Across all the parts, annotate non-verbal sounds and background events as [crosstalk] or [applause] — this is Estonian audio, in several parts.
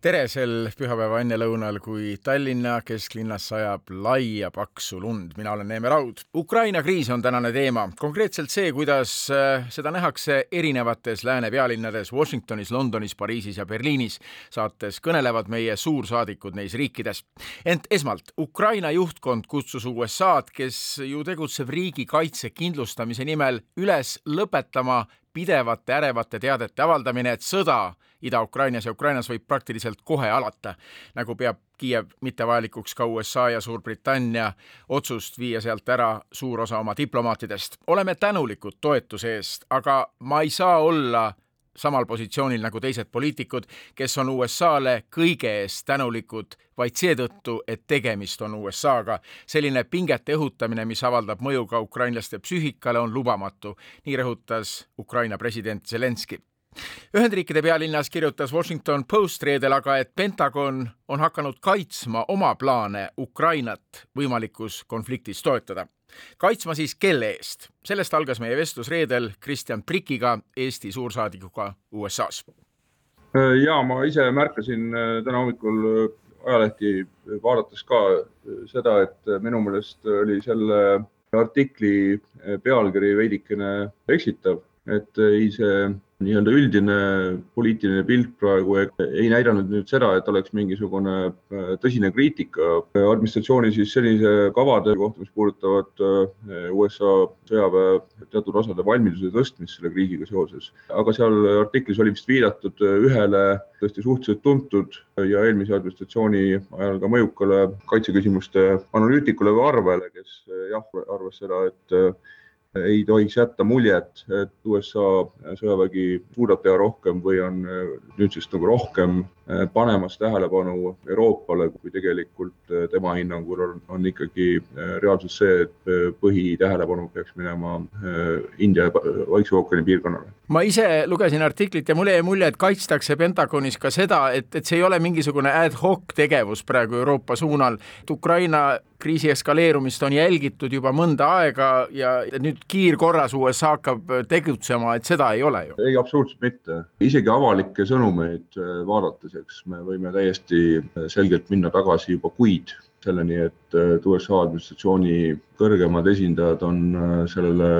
tere sel pühapäeva ennelõunal, kui Tallinna kesklinnas sajab laia paksu lund. mina olen Neeme Raud. Ukraina kriis on tänane teema, konkreetselt see, kuidas äh, seda nähakse erinevates lääne pealinnades Washingtonis, Londonis, Pariisis ja Berliinis. saates kõnelevad meie suursaadikud neis riikides. ent esmalt, Ukraina juhtkond kutsus USA-d, kes ju tegutseb riigikaitse kindlustamise nimel, üles lõpetama pidevate ärevate teadete avaldamine, et sõda Ida-Ukrainas ja Ukrainas võib praktiliselt kohe alata, nagu peab Kiiev mittevajalikuks ka USA ja Suurbritannia otsust viia sealt ära suur osa oma diplomaatidest. oleme tänulikud toetuse eest, aga ma ei saa olla samal positsioonil nagu teised poliitikud, kes on USA-le kõige eest tänulikud vaid seetõttu, et tegemist on USA-ga. selline pingete õhutamine, mis avaldab mõju ka ukrainlaste psüühikale, on lubamatu, nii rõhutas Ukraina president Zelenskõi. Ühendriikide pealinnas kirjutas Washington Post reedel aga, et Pentagon on hakanud kaitsma oma plaane Ukrainat võimalikus konfliktis toetada kaitsma siis kelle eest? sellest algas meie vestlus reedel Kristjan Prikiga, Eesti suursaadikuga USA-s. ja ma ise märkasin äh, täna hommikul äh, ajalehti vaadates ka äh, seda, et minu meelest oli selle artikli pealkiri veidikene eksitav, et ei see nii-öelda üldine poliitiline pilt praegu ei näidanud nüüd seda, et oleks mingisugune äh, tõsine kriitika administratsiooni siis sellise kavade kohta, mis puudutavad äh, USA sõjaväe teatud osade valmiduse tõstmist selle kriisiga seoses. aga seal artiklis oli vist viidatud ühele tõesti suhteliselt tuntud ja eelmise administratsiooni ajal ka mõjukale kaitseküsimuste analüütikule või arvele, kes jah, arvas seda, et ei tohiks jätta muljet, et USA sõjavägi suudab teha rohkem või on äh, nüüdsest nagu rohkem äh, panemas tähelepanu Euroopale, kui tegelikult äh, tema hinnangul on, on ikkagi reaalsus see, et põhitähelepanu peaks minema India ja Vaikse ookeani piirkonnale. ma ise lugesin artiklit ja mulle jäi mulje, et kaitstakse Pentagonis ka seda, et, et see ei ole mingisugune ad hoc tegevus praegu Euroopa suunal, et Ukraina kriisi eskaleerumist on jälgitud juba mõnda aega ja nüüd kiirkorras USA hakkab tegutsema, et seda ei ole ju? ei, absoluutselt mitte. isegi avalikke sõnumeid äh, vaadates, eks me võime täiesti äh, selgelt minna tagasi juba kuid selleni, et äh, USA administratsiooni kõrgemad esindajad on sellele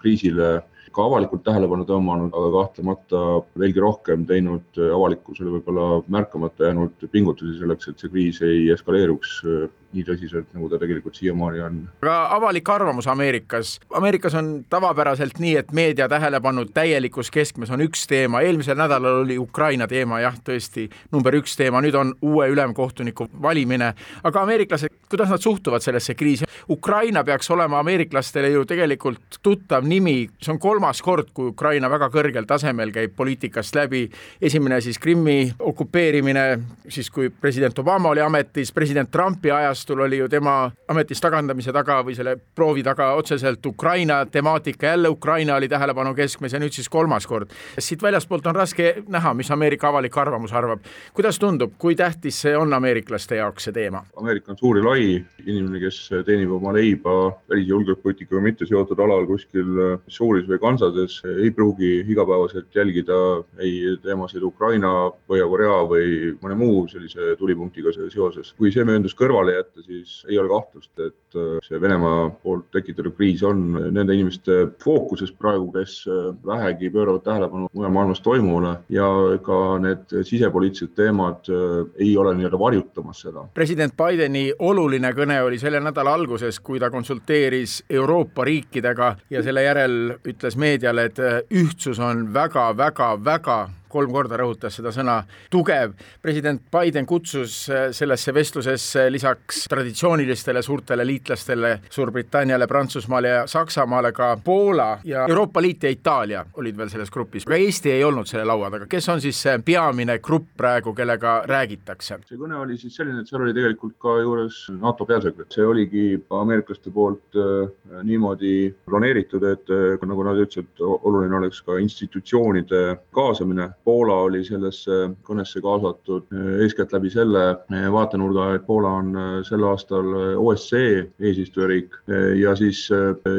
kriisile ka avalikult tähelepanu tõmmanud, aga kahtlemata veelgi rohkem teinud avalikkusele võib-olla märkamata jäänud pingutusi selleks, et see kriis ei eskaleeruks äh, nii tõsiselt, nagu ta tegelikult siiamaani on. aga avalik arvamus Ameerikas, Ameerikas on tavapäraselt nii, et meedia tähelepanu täielikus keskmes on üks teema, eelmisel nädalal oli Ukraina teema jah, tõesti number üks teema, nüüd on uue ülemkohtuniku valimine, aga ameeriklased, kuidas nad suhtuvad sellesse kriisi? Ukraina peaks olema ameeriklastele ju tegelikult tuttav nimi, see on kolm kolmas kord, kui Ukraina väga kõrgel tasemel käib poliitikast läbi, esimene siis Krimmi okupeerimine, siis kui president Obama oli ametis, president Trumpi ajastul oli ju tema ametist tagandamise taga või selle proovi taga otseselt Ukraina temaatika, jälle Ukraina oli tähelepanu keskmes ja nüüd siis kolmas kord. siit väljaspoolt on raske näha, mis Ameerika avalik arvamus arvab. kuidas tundub, kui tähtis see on ameeriklaste jaoks, see teema? Ameerika on suur ja lai, inimene, kes teenib oma leiba välis- ja julgeolekupoliitikaga mitte seotud alal kuskil Missouris või Kansades ei pruugi igapäevaselt jälgida ei teemasid Ukraina, Põhja-Korea või mõne muu sellise tulipunktiga seoses. kui see mööndus kõrvale jätta, siis ei ole kahtlust, et äh, see Venemaa poolt tekitatud kriis on nende inimeste fookuses praegu, kes äh, vähegi pööravad tähelepanu mujal maailmas toimuvale ja ka need sisepoliitilised teemad äh, ei ole nii-öelda varjutamas seda. president Bideni oluline kõne oli selle nädala alguses, kui ta konsulteeris Euroopa riikidega ja selle järel ütles meediale, et ühtsus on väga-väga-väga kolm korda rõhutas seda sõna tugev. president Biden kutsus sellesse vestlusesse lisaks traditsioonilistele suurtele liitlastele Suurbritanniale, Prantsusmaale ja Saksamaale ka Poola ja Euroopa Liit ja Itaalia olid veel selles grupis, aga Eesti ei olnud selle laua taga, kes on siis see peamine grupp praegu, kellega räägitakse? see kõne oli siis selline, et seal oli tegelikult ka juures NATO peasekretär, see oligi ameeriklaste poolt äh, niimoodi planeeritud, et äh, nagu nad ütlesid, oluline oleks ka institutsioonide kaasamine. Poola oli sellesse kõnesse kaasatud äh, eeskätt läbi selle vaatenurga, et Poola on sel aastal OSCE eesistujariik ja siis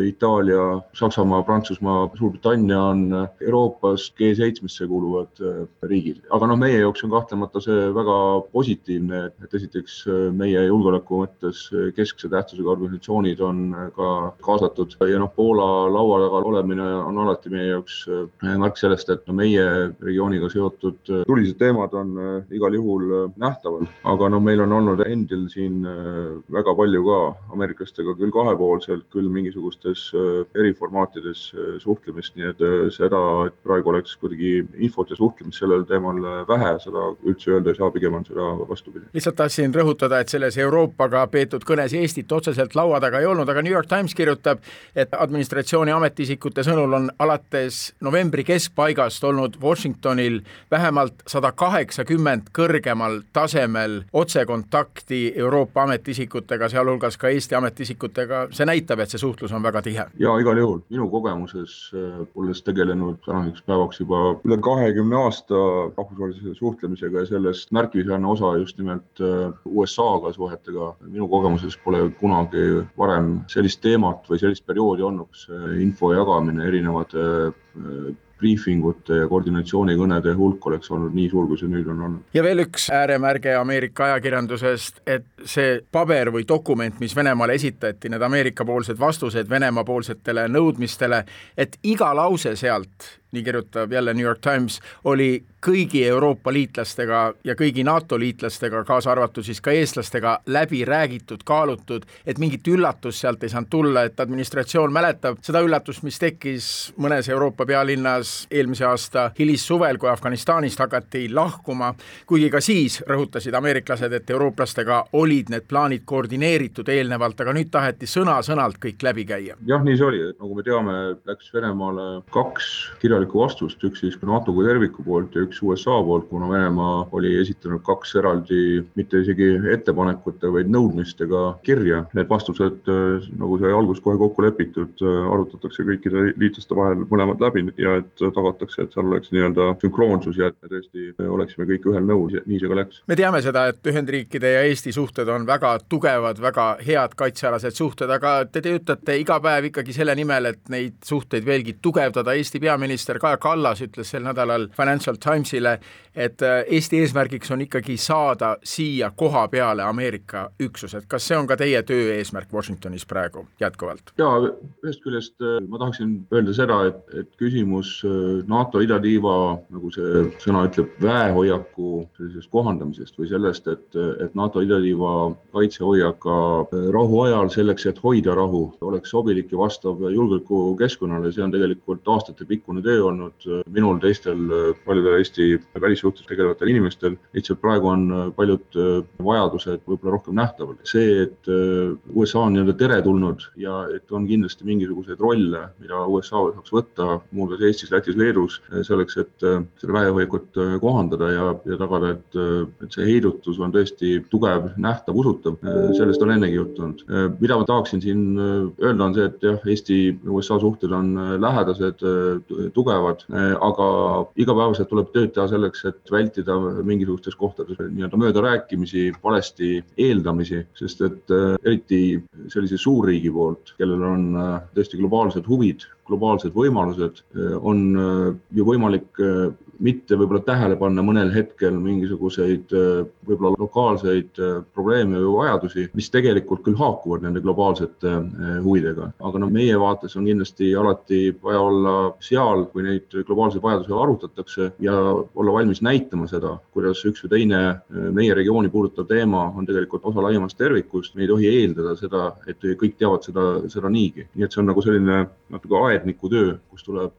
Itaalia, Saksamaa, Prantsusmaa, Suurbritannia on Euroopas G7-sse kuuluvad riigid. aga noh, meie jaoks on kahtlemata see väga positiivne, et esiteks meie julgeoleku mõttes keskse tähtsusega organisatsioonid on ka kaasatud ja noh, Poola laua taga olemine on alati meie jaoks märk sellest, et no meie regiooniga seotud äh, tulised teemad on äh, igal juhul nähtaval, aga noh, meil on olnud endil siin väga palju ka ameeriklastega küll kahepoolselt, küll mingisugustes eriformaatides suhtlemist, nii et seda, et praegu oleks kuidagi infot ja suhtlemist sellel teemal vähe, seda üldse öelda ei saa, pigem on seda vastupidi. lihtsalt tahtsin rõhutada, et selles Euroopaga peetud kõnes Eestit otseselt laua taga ei olnud, aga New York Times kirjutab, et administratsiooni ametiisikute sõnul on alates novembri keskpaigast olnud Washingtonil vähemalt sada kaheksakümmend kõrgemal tasemel otsekontakti Euroopa ametiisikutega, sealhulgas ka Eesti ametiisikutega, see näitab, et see suhtlus on väga tihe. ja igal juhul, minu kogemuses, äh, olles tegelenud tänaseks päevaks juba üle kahekümne aasta rahvusvahelise suhtlemisega ja sellest märkimisväärne osa just nimelt äh, USA-ga suhetega, minu kogemuses pole kunagi varem sellist teemat või sellist perioodi olnud, kus info jagamine erinevate äh, briifingute ja koordinatsioonikõnede hulk oleks olnud nii suur, kui see nüüd on olnud. ja veel üks ääremärge Ameerika ajakirjandusest, et see paber või dokument, mis Venemaale esitati, need Ameerika-poolsed vastused Venemaa-poolsetele nõudmistele, et iga lause sealt nii kirjutab jälle New York Times, oli kõigi Euroopa liitlastega ja kõigi NATO liitlastega, kaasa arvatud siis ka eestlastega, läbi räägitud, kaalutud, et mingit üllatust sealt ei saanud tulla, et administratsioon mäletab seda üllatust, mis tekkis mõnes Euroopa pealinnas eelmise aasta hilissuvel, kui Afganistanist hakati lahkuma, kuigi ka siis rõhutasid ameeriklased, et eurooplastega olid need plaanid koordineeritud eelnevalt, aga nüüd taheti sõna-sõnalt kõik läbi käia. jah, nii see oli, nagu me teame, läks Venemaale kaks kirja kirjalikku vastust, üks siis NATO kui terviku poolt ja üks USA poolt, kuna Venemaa oli esitanud kaks eraldi, mitte isegi ettepanekute, vaid nõudmistega kirja. Need vastused, nagu sai alguses kohe kokku lepitud, arutatakse kõikide liitlaste vahel mõlemad läbi ja et tagatakse, et seal oleks nii-öelda sünkroonsus ja et me tõesti oleksime kõik ühel nõul nii see ka läks. me teame seda, et Ühendriikide ja Eesti suhted on väga tugevad, väga head kaitsealased suhted, aga te töötate iga päev ikkagi selle nimel, et neid suhteid veelgi tugevdada. Eesti peaminister peaminister Kaja Kallas ütles sel nädalal Financial Timesile, et äh, Eesti eesmärgiks on ikkagi saada siia koha peale Ameerika üksused. kas see on ka teie töö eesmärk Washingtonis praegu jätkuvalt? ja ühest küljest äh, ma tahaksin öelda seda, et, et küsimus äh, NATO idatiiva, nagu see sõna ütleb, väehoiaku sellisest kohandamisest või sellest, et, et NATO idatiiva kaitsehoiak ka rahu ajal selleks, et hoida rahu, oleks sobilik ja vastav julgeolekukeskkonnale, see on tegelikult aastatepikkune töö olnud minul, teistel paljudel Eesti välissuhtes tegelevatel inimestel. lihtsalt praegu on paljud vajadused võib-olla rohkem nähtaval. see, et USA on nii-öelda teretulnud ja et on kindlasti mingisuguseid rolle, mida USA saaks võtta, muuhulgas Eestis, Lätis, Leedus, selleks, et seda väehoiakut kohandada ja, ja tagada, et, et see heidutus on tõesti tugev, nähtav, usutav. sellest on ennegi juttu olnud. mida ma tahaksin siin öelda, on see, et jah, Eesti ja USA suhted on lähedased, tugevad tugevad, eh, aga igapäevaselt tuleb tööd teha selleks, et vältida mingisugustes kohtades nii-öelda möödarääkimisi, valesti eeldamisi, sest et eh, eriti sellise suurriigi poolt, kellel on eh, tõesti globaalsed huvid, globaalsed võimalused, on ju võimalik mitte võib-olla tähele panna mõnel hetkel mingisuguseid äh, võib-olla lokaalseid äh, probleeme või vajadusi, mis tegelikult küll haakuvad nende globaalsete äh, huvidega. aga noh, meie vaates on kindlasti alati vaja olla seal, kui neid globaalseid vajadusi arutatakse ja olla valmis näitama seda, kuidas üks või teine meie regiooni puudutav teema on tegelikult osa laiemast tervikust. me ei tohi eeldada seda, et kõik teavad seda, seda niigi. nii et see on nagu selline natuke aedniku töö, kus tuleb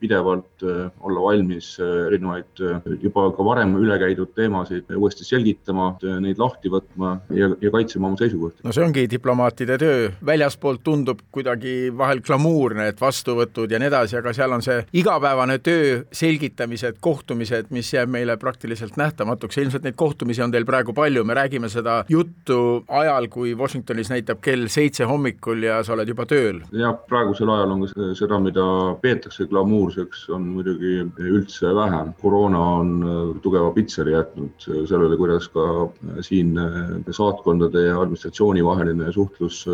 pidevalt olla valmis erinevaid juba ka varem üle käidud teemasid uuesti selgitama, neid lahti võtma ja, ja kaitsema oma seisukohti. no see ongi diplomaatide töö, väljaspoolt tundub kuidagi vahel glamuurne, et vastuvõtud ja nii edasi, aga seal on see igapäevane töö, selgitamised, kohtumised, mis jääb meile praktiliselt nähtamatuks ja ilmselt neid kohtumisi on teil praegu palju, me räägime seda juttu ajal, kui Washingtonis näitab kell seitse hommikul ja sa oled juba tööl. jah, praegusel ajal on ka seda, mida peetakse glamuurseks, on muidugi üldse vähem. koroona on tugeva pitseri jätnud sellele, kuidas ka siin saatkondade ja administratsiooni vaheline suhtlus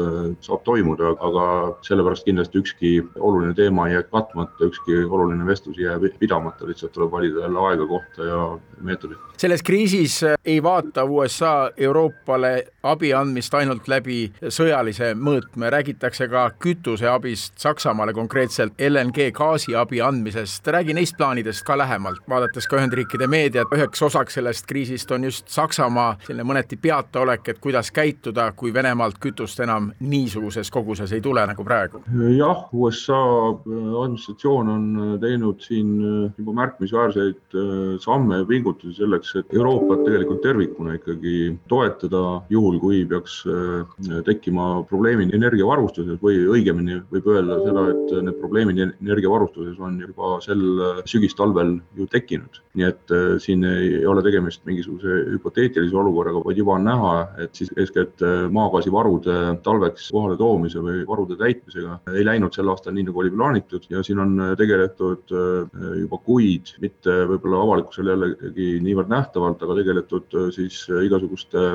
saab toimuda, aga sellepärast kindlasti ükski oluline teema ei jää katmata, ükski oluline vestlus ei jää pidamata, lihtsalt tuleb valida jälle aega, kohta ja meetodit. selles kriisis ei vaata USA Euroopale abi andmist ainult läbi sõjalise mõõtme, räägitakse ka kütuseabist Saksamaale, konkreetselt LNG gaasiabi andmisest, räägi neist plaanidest ka lähemalt, vaadates ka Ühendriikide meediat, üheks osaks sellest kriisist on just Saksamaa selline mõneti peataolek, et kuidas käituda, kui Venemaalt kütust enam niisuguses koguses ei tule nagu praegu. jah, USA administratsioon on teinud siin juba märkimisväärseid samme ja pingutusi selleks, et Euroopat tegelikult tervikuna ikkagi toetada, juhul kui peaks äh, tekkima probleemid energiavarustuses või õigemini võib öelda seda, et need probleemid energiavarustuses on juba sel äh, sügistalvel ju tekkinud. nii et äh, siin ei ole tegemist mingisuguse hüpoteetilise olukorraga, vaid juba on näha, et siis eeskätt maagaasivarude talveks kohale toomise või varude täitmisega ei läinud sel aastal nii, nagu oli plaanitud ja siin on tegeletud juba kuid, mitte võib-olla avalikkusele jällegi niivõrd nähtavalt, aga tegeletud siis igasuguste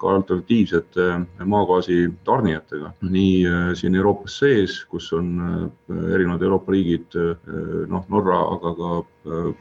ka alternatiivsete maagaasi tarnijatega, nii äh, siin Euroopas sees, kus on äh, erinevad Euroopa riigid, äh, noh, Norra, aga ka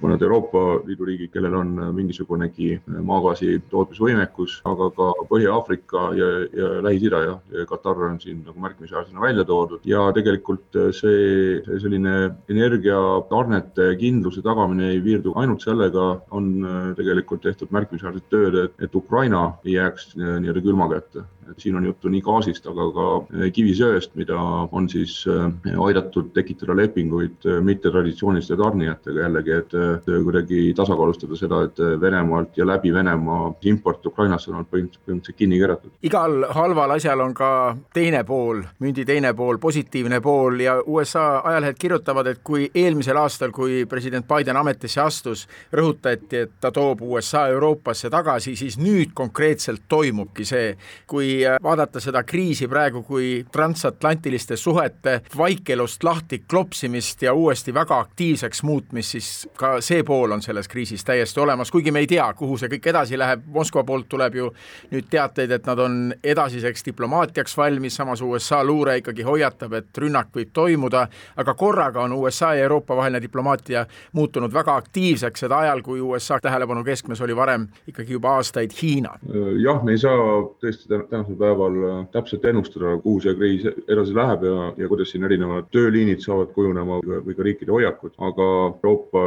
mõned Euroopa Liidu riigid, kellel on mingisugunegi maagaasi tootmisvõimekus, aga ka Põhja-Aafrika ja, ja Lähis-Ida ja, Katar on siin nagu märkimisväärsena välja toodud. Ja tegelikult see, see selline energiatarnete kindluse tagamine ei piirdu ainult sellega, on tegelikult tehtud märkimisväärset tööd, et, et Ukraina ei jääks nii-öelda külma kätte siin on juttu nii gaasist, aga ka eh, kivisöest, mida on siis eh, aidatud tekitada lepinguid eh, mittetraditsiooniliste tarnijatega jällegi, et kuidagi tasakaalustada seda, et Venemaalt ja läbi Venemaa import Ukrainasse on põhimõtteliselt kinni keeratud. igal halval asjal on ka teine pool, mündi teine pool, positiivne pool ja USA ajalehed kirjutavad, et kui eelmisel aastal, kui president Biden ametisse astus, rõhutati, et ta toob USA Euroopasse tagasi, siis nüüd konkreetselt toimubki see, kui kui äh, vaadata seda kriisi praegu kui transatlantiliste suhete vaikelust lahti klopsimist ja uuesti väga aktiivseks muutmist, siis ka see pool on selles kriisis täiesti olemas, kuigi me ei tea, kuhu see kõik edasi läheb, Moskva poolt tuleb ju nüüd teateid, et nad on edasiseks diplomaatiaks valmis, samas USA luure ikkagi hoiatab, et rünnak võib toimuda, aga korraga on USA ja Euroopa vaheline diplomaatia muutunud väga aktiivseks, seda ajal, kui USA tähelepanu keskmes oli varem ikkagi juba aastaid Hiina. jah, me ei saa tõesti täna tänasel päeval äh, täpselt ennustada, kuhu see kriis edasi läheb ja, ja kuidas siin erinevad tööliinid saavad kujunema või ka riikide hoiakud, aga Euroopa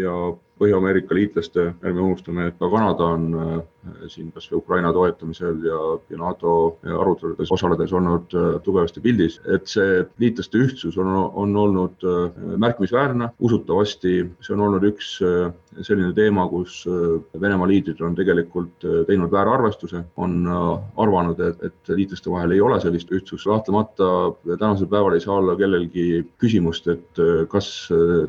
ja Põhja-Ameerika liitlaste, ärme unustame, et ka Kanada on äh, siin kas või Ukraina toetamisel ja, ja NATO aruteludes osaledes olnud äh, tugevasti pildis, et see liitlaste ühtsus on, on olnud märkimisväärne, usutavasti see on olnud üks selline teema, kus Venemaa liidrid on tegelikult teinud väärarvestuse, on arvanud, et, et liitlaste vahel ei ole sellist ühtsust, kahtlemata tänasel päeval ei saa olla kellelgi küsimust, et kas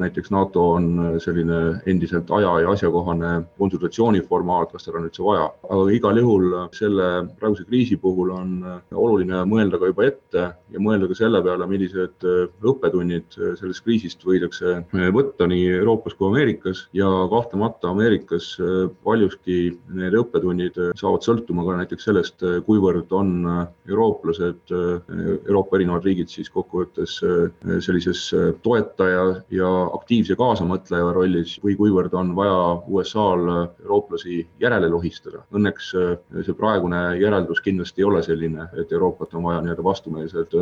näiteks NATO on selline endiselt endiselt aja ja asjakohane konsultatsiooniformaat, kas tal on üldse vaja. aga igal juhul selle praeguse kriisi puhul on oluline mõelda ka juba ette ja mõelda ka selle peale, millised õppetunnid sellest kriisist võidakse võtta nii Euroopas kui Ameerikas ja kahtlemata Ameerikas paljuski need õppetunnid saavad sõltuma ka näiteks sellest, kuivõrd on eurooplased, Euroopa erinevad riigid siis kokkuvõttes sellises toetaja ja aktiivse kaasamõtleja rollis või kuivõrd kuivõrd on vaja USA-l eurooplasi järele lohistada. Õnneks see praegune järeldus kindlasti ei ole selline, et Euroopat on vaja nii-öelda vastumeelselt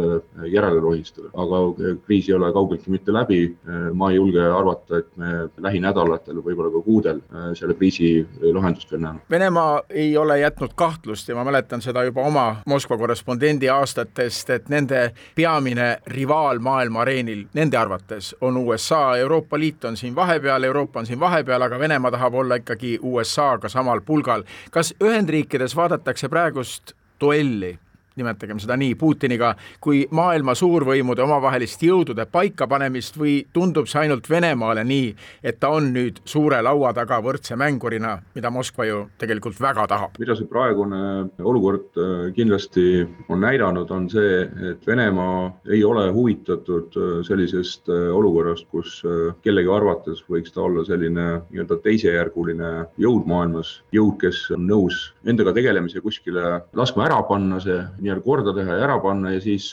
järele lohistada, aga kriis ei ole kaugeltki mitte läbi. ma ei julge arvata, et me lähinädalatel, võib-olla ka kuudel selle kriisi lahendust veel näeme. Venemaa ei ole jätnud kahtlust ja ma mäletan seda juba oma Moskva korrespondendi aastatest, et nende peamine rivaal maailma areenil nende arvates on USA, Euroopa Liit on siin vahepeal, Euroopa on siin vahepeal, aga Venemaa tahab olla ikkagi USA-ga samal pulgal. kas Ühendriikides vaadatakse praegust duelli nimetagem seda nii, Putiniga kui maailma suurvõimude omavahelist jõudude paikapanemist või tundub see ainult Venemaale nii, et ta on nüüd suure laua taga võrdse mängurina, mida Moskva ju tegelikult väga tahab? mida see praegune olukord äh, kindlasti on näidanud, on see, et Venemaa ei ole huvitatud äh, sellisest äh, olukorrast, kus kellegi arvates võiks ta olla selline nii-öelda teisejärguline jõud maailmas, jõud, kes on nõus endaga tegelemise kuskile laskma ära panna, see nii-öelda korda teha ja ära panna ja siis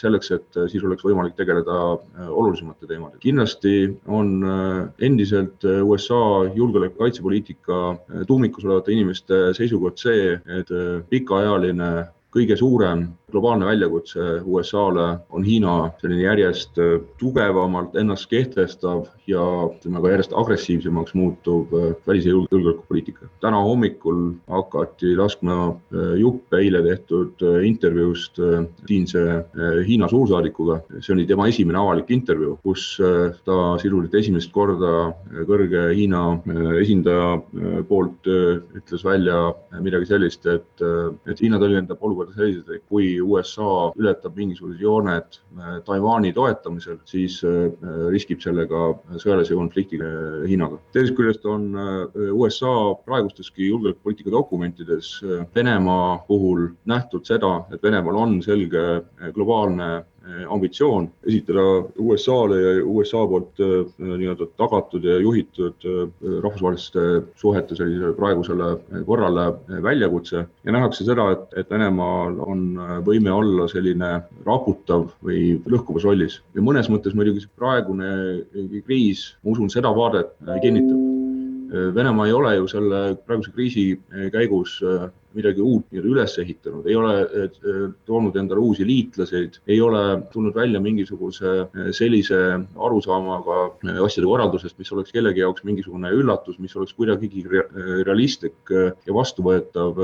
selleks, et siis oleks võimalik tegeleda äh, olulisemate teemadega. kindlasti on äh, endiselt äh, USA julgeoleku kaitsepoliitika tuumikus olevate inimeste seisukoht see, et pikaajaline kõige suurem globaalne väljakutse USA-le on Hiina selline järjest äh, tugevamalt ennast kehtestav ja ütleme ka järjest agressiivsemaks muutuv äh, välis- ja julgeolekupoliitika. täna hommikul hakati laskma äh, juppe eile tehtud intervjuust siinse Hiina suursaadikuga. see oli tema esimene avalik intervjuu, kus ta sisuliselt esimest korda kõrge Hiina esindaja poolt ütles välja midagi sellist, et, et Hiina tõlgendab olukorda selliselt, et kui USA ületab mingisugused jooned äh, Taiwan'i toetamisel, siis äh, riskib sellega sõjalise konfliktiga äh, Hiinaga. teisest küljest on USA praegusteski julgeolekupoliitika dokumentides Venemaa puhul nähtud seda, et Venemaal on selge globaalne ambitsioon esitada USA-le ja USA poolt eh, nii-öelda tagatud ja juhitud eh, rahvusvaheliste suhete sellisele praegusele korrale väljakutse. Ja nähakse seda, et, et Venemaal on võime olla selline raputav või lõhkuvas rollis. Ja mõnes mõttes muidugi see praegune kriis, ma usun, seda vaadet kinnitab. Venemaa ei ole ju selle praeguse kriisi käigus midagi uut nii-öelda üles ehitanud, ei ole eh, toonud endale uusi liitlaseid, ei ole tulnud välja mingisuguse eh, sellise arusaamaga eh, asjade korraldusest, mis oleks kellegi jaoks mingisugune üllatus, mis oleks kuidagigi realistlik ja vastuvõetav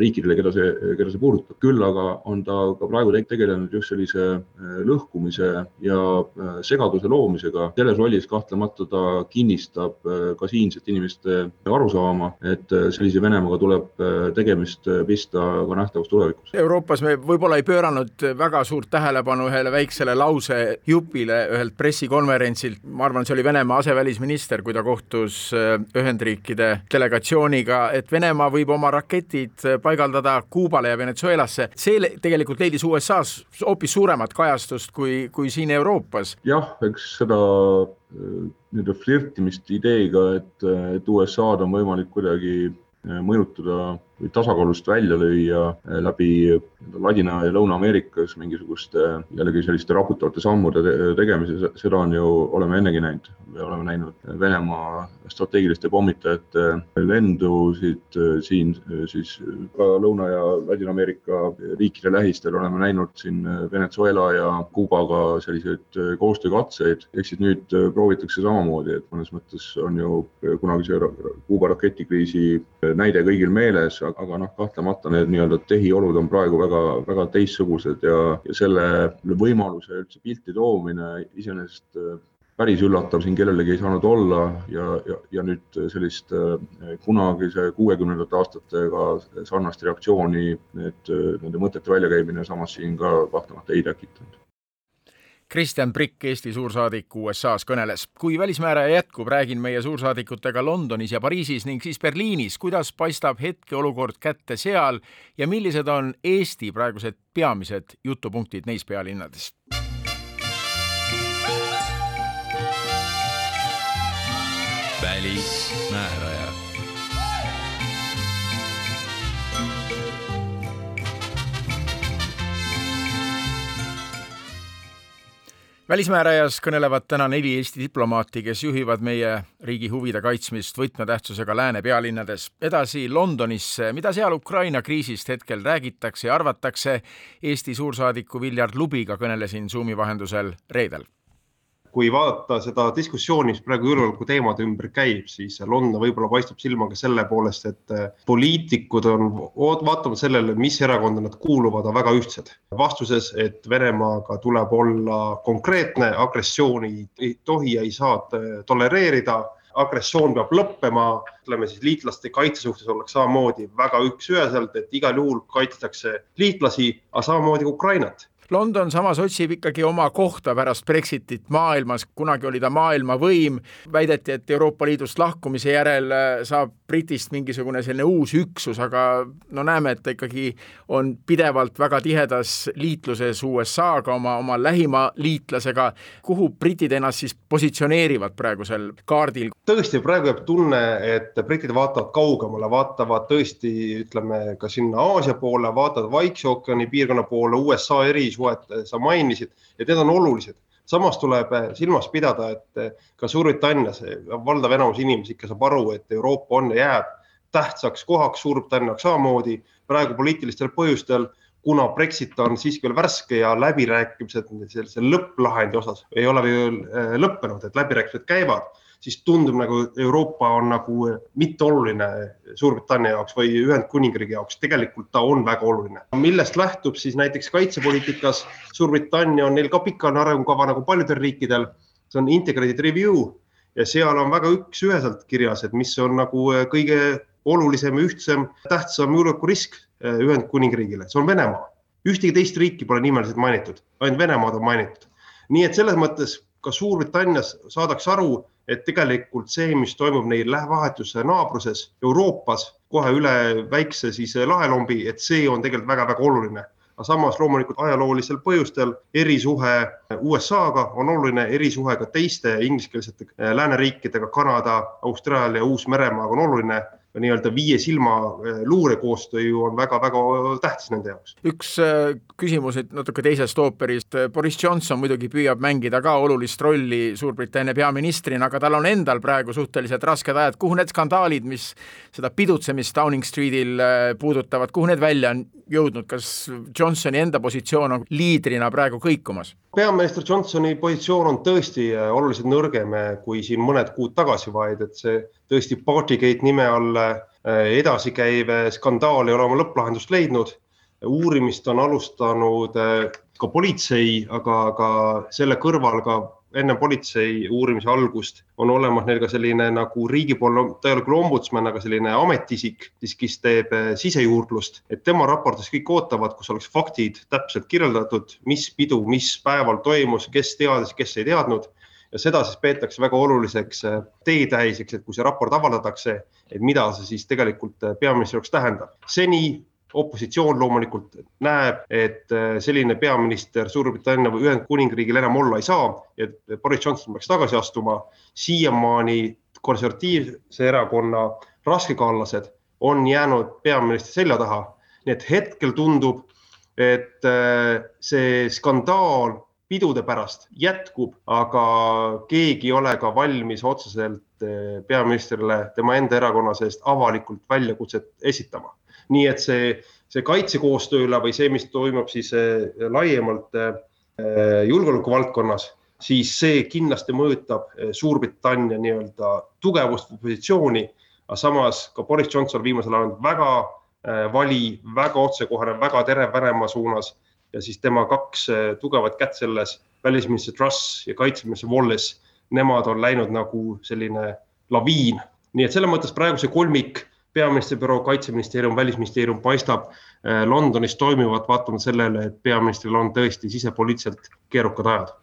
riikidele, keda see, keda see puudutab. küll aga on ta ka praegu tegelenud just sellise lõhkumise ja segaduse loomisega. selles rollis kahtlemata ta kinnistab ka siinsete inimeste arusaama, et sellise Venemaaga tuleb tegeleda tegemist äh, pista ka nähtavas tulevikus. Euroopas me võib-olla ei pööranud väga suurt tähelepanu ühele väiksele lausejupile ühelt pressikonverentsilt, ma arvan, see oli Venemaa asevälisminister, kui ta kohtus äh, Ühendriikide delegatsiooniga, et Venemaa võib oma raketid äh, paigaldada Kuubale ja Venezuelasse. see tegelikult leidis USA-s hoopis suuremat kajastust kui, kui siin Euroopas. jah, eks seda nii-öelda flirtimist ideega, et, et USA-d on võimalik kuidagi mõjutada või tasakaalust välja lüüa eh, läbi Ladina- ja Lõuna-Ameerikas mingisuguste jällegi selliste raputavate sammude tegemise, seda on ju, oleme ennegi näinud. me oleme näinud Venemaa strateegiliste pommitajate lendusid eh, siin eh, siis ka Lõuna- ja Ladina-Ameerika riikide lähistel, oleme näinud siin Venezuela ja Kuubaga selliseid koostöökatseid, ehk siis nüüd proovitakse samamoodi, et mõnes mõttes on ju kunagise Kuuba raketikriisi näide kõigil meeles, aga noh, kahtlemata need nii-öelda tehiolud on praegu väga, väga teistsugused ja, ja selle võimaluse üldse pilti toomine iseenesest äh, päris üllatav siin kellelegi ei saanud olla ja, ja, ja nüüd sellist äh, kunagise kuuekümnendate aastatega sarnast reaktsiooni, et nende mõtete väljakäimine samas siin ka kahtlemata ei tekitanud Kristjan Prikk, Eesti suursaadik USA-s kõneles. kui välismääraja jätkub, räägin meie suursaadikutega Londonis ja Pariisis ning siis Berliinis, kuidas paistab hetkeolukord kätte seal ja millised on Eesti praegused peamised jutupunktid neis pealinnades. välismääraja välismäärajas kõnelevad täna neli Eesti diplomaati, kes juhivad meie riigi huvide kaitsmist võtmetähtsusega lääne pealinnades. edasi Londonisse, mida seal Ukraina kriisist hetkel räägitakse ja arvatakse. Eesti suursaadiku Viljar Lubiga kõnelesin Zoomi vahendusel reedel kui vaadata seda diskussiooni, mis praegu julgeolekuteemade ümber käib, siis London võib-olla paistab silma ka selle poolest, et äh, poliitikud on vaatamata sellele, mis erakonda nad kuuluvad, on väga ühtsed. vastuses, et Venemaaga tuleb olla konkreetne, agressiooni ei tohi ja ei saa tolereerida. Agressioon peab lõppema, ütleme siis liitlaste kaitse suhtes ollakse samamoodi väga üks-üheselt, et igal juhul kaitstakse liitlasi, aga samamoodi Ukrainat London samas otsib ikkagi oma kohta pärast Brexitit maailmas, kunagi oli ta maailmavõim, väideti, et Euroopa Liidust lahkumise järel äh, saab Britist mingisugune selline uus üksus, aga no näeme, et ta ikkagi on pidevalt väga tihedas liitluses USA-ga, oma, oma lähima liitlasega. kuhu britid ennast siis positsioneerivad praegusel kaardil? tõesti, praegu jääb tunne, et britid vaatavad kaugemale, vaatavad tõesti, ütleme ka sinna Aasia poole, vaatavad Vaikse ookeani piirkonna poole, USA eri välissuhet eh, sa mainisid ja need on olulised. Samas tuleb eh, silmas pidada, et eh, ka Suurbritannias valdav enamus inimesi ikka saab aru, et Euroopa on ja jääb tähtsaks kohaks, Suurbritannia samamoodi praegu poliitilistel põhjustel kuna Brexit on siiski veel värske ja läbirääkimised sellise lõpplahendi osas ei ole veel lõppenud, et läbirääkimised käivad siis tundub nagu Euroopa on nagu mitteoluline Suurbritannia jaoks või Ühendkuningriigi jaoks, tegelikult ta on väga oluline. millest lähtub siis näiteks kaitsepoliitikas, Suurbritannia on neil ka pikaajaline arengukava nagu paljudel riikidel, see on integrated review ja seal on väga üks-üheselt kirjas, et mis on nagu kõige olulisem, ühtsem, tähtsam julgeolekurisk eh, Ühendkuningriigile, see on Venemaa. ühtegi teist riiki pole nimeliselt mainitud, ainult Venemaad on mainitud. nii et selles mõttes ka Suurbritannias saadakse aru, et tegelikult see, mis toimub neil vahetuse naabruses Euroopas kohe üle väikse siis lahelombi, et see on tegelikult väga-väga oluline. Aga samas loomulikult ajaloolisel põhjustel erisuhe USA-ga on oluline, erisuhe ka teiste ingliskeelsete lääneriikidega, Kanada, Austraalia, Uus-Meremaaga on oluline nii-öelda viie silma äh, luurekoostöö ju on väga-väga tähtis nende jaoks. üks äh, küsimus nüüd natuke teisest ooperist, Boris Johnson muidugi püüab mängida ka olulist rolli Suurbritannia peaministrina, aga tal on endal praegu suhteliselt rasked ajad, kuhu need skandaalid, mis seda pidutsemist Downing Streetil äh, puudutavad, kuhu need välja on jõudnud, kas Johnsoni enda positsioon on liidrina praegu kõikumas? peaminister Johnsoni positsioon on tõesti oluliselt nõrgem kui siin mõned kuud tagasi, vaid et see tõesti Partygate nime all äh, edasikäiv skandaal ei ole oma lõpplahendust leidnud. uurimist on alustanud äh, ka politsei, aga, aga selle kõrval ka enne politsei uurimise algust on olemas neil ka selline nagu riigipoolne, ta ei ole küll ombudsman, aga selline ametiisik, siis kes teeb äh, sisejuurdlust, et tema raportis kõik ootavad, kus oleks faktid täpselt kirjeldatud, mis pidu, mis päeval toimus, kes teadis, kes ei teadnud ja seda siis peetakse väga oluliseks äh, teetähiseks, et kui see raport avaldatakse, et mida see siis tegelikult äh, peaministri jaoks tähendab. seni opositsioon loomulikult näeb, et äh, selline peaminister Suurbritannia või Ühendkuningriigil enam olla ei saa, et Boris Johnson peaks tagasi astuma. siiamaani konservatiivse erakonna raskekaallased on jäänud peaministri selja taha, nii et hetkel tundub, et see skandaal pidude pärast jätkub, aga keegi ei ole ka valmis otseselt eh, peaministrile tema enda erakonna seest avalikult väljakutset esitama. nii et see, see kaitsekoostööle või see, mis toimub siis eh, laiemalt eh, julgeoleku valdkonnas, siis see kindlasti mõjutab Suurbritannia nii-öelda tugevust või positsiooni. aga samas ka Boris Johnson viimasel ajal on väga vali, väga otsekohane, väga terev Venemaa suunas ja siis tema kaks eh, tugevat kätt selles, välisminister Truss ja kaitseminister Wallace, nemad on läinud nagu selline laviin. nii et selles mõttes praegu see kolmik, peaministri büroo, kaitseministeerium, välisministeerium paistab eh, Londonis toimivat, vaatamata sellele, et peaministril on tõesti sisepoliitiliselt keerukad ajad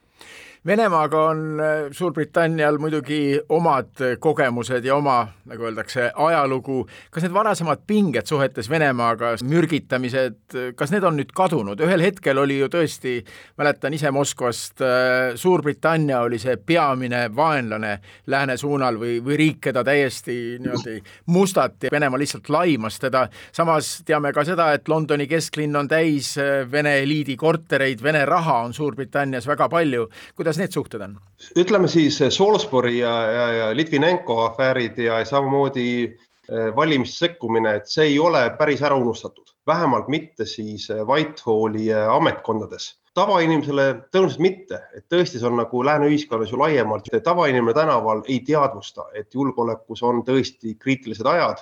Venemaaga on äh, Suurbritannial muidugi omad kogemused ja oma, nagu öeldakse, ajalugu. kas need varasemad pinged suhetes Venemaaga, mürgitamised, kas need on nüüd kadunud? ühel hetkel oli ju tõesti, mäletan ise Moskvast, äh, Suurbritannia oli see peamine vaenlane lääne suunal või, või riik, keda täiesti niimoodi mustati, Venemaa lihtsalt laimas teda. samas teame ka seda, et Londoni kesklinn on täis äh, Vene eliidi kortereid, Vene raha on Suurbritannias väga palju. kuidas kuidas need suhted on? ütleme siis Salisbury ja, ja, ja Litvinenko afäärid ja samamoodi eh, valimiste sekkumine, et see ei ole päris ära unustatud, vähemalt mitte siis Whitehalli ametkondades tavainimesele tõenäoliselt mitte, et tõesti, see on nagu lääne ühiskonnas ju laiemalt, tavainimene tänaval ei teadvusta, et julgeolekus on tõesti kriitilised ajad.